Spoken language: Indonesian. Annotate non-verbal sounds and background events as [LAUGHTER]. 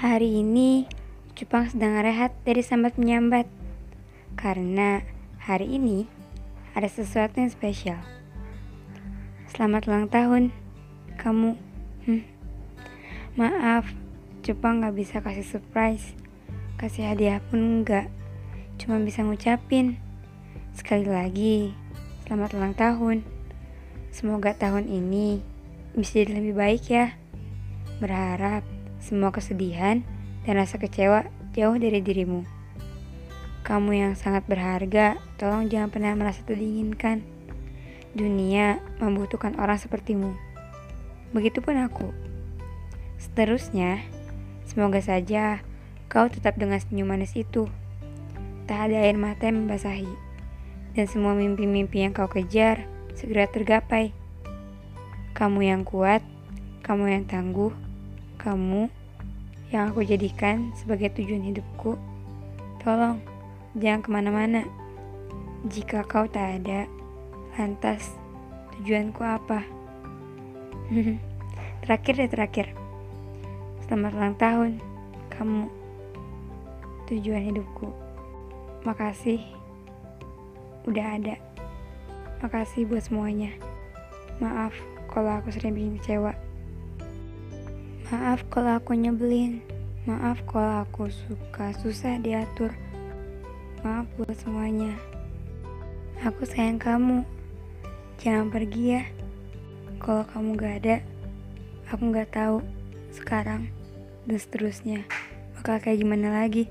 Hari ini Jepang sedang rehat dari sambat menyambat karena hari ini ada sesuatu yang spesial. Selamat ulang tahun, kamu. Hmm. Maaf, Jepang gak bisa kasih surprise, kasih hadiah pun enggak, cuma bisa ngucapin. Sekali lagi, selamat ulang tahun. Semoga tahun ini bisa jadi lebih baik ya. Berharap semua kesedihan dan rasa kecewa jauh dari dirimu. Kamu yang sangat berharga, tolong jangan pernah merasa terdinginkan. Dunia membutuhkan orang sepertimu. Begitupun aku. Seterusnya, semoga saja kau tetap dengan senyum manis itu. Tak ada air mata yang membasahi. Dan semua mimpi-mimpi yang kau kejar segera tergapai. Kamu yang kuat, kamu yang tangguh, kamu yang aku jadikan sebagai tujuan hidupku, tolong jangan ke mana-mana. Jika kau tak ada, lantas tujuanku apa? [LAUGHS] terakhir deh terakhir. Selamat ulang tahun, kamu tujuan hidupku. Makasih udah ada. Makasih buat semuanya. Maaf kalau aku sering bikin kecewa. Maaf kalau aku nyebelin. Maaf kalau aku suka susah diatur. Maaf buat semuanya. Aku sayang kamu. Jangan pergi ya. Kalau kamu gak ada, aku gak tahu sekarang dan seterusnya bakal kayak gimana lagi.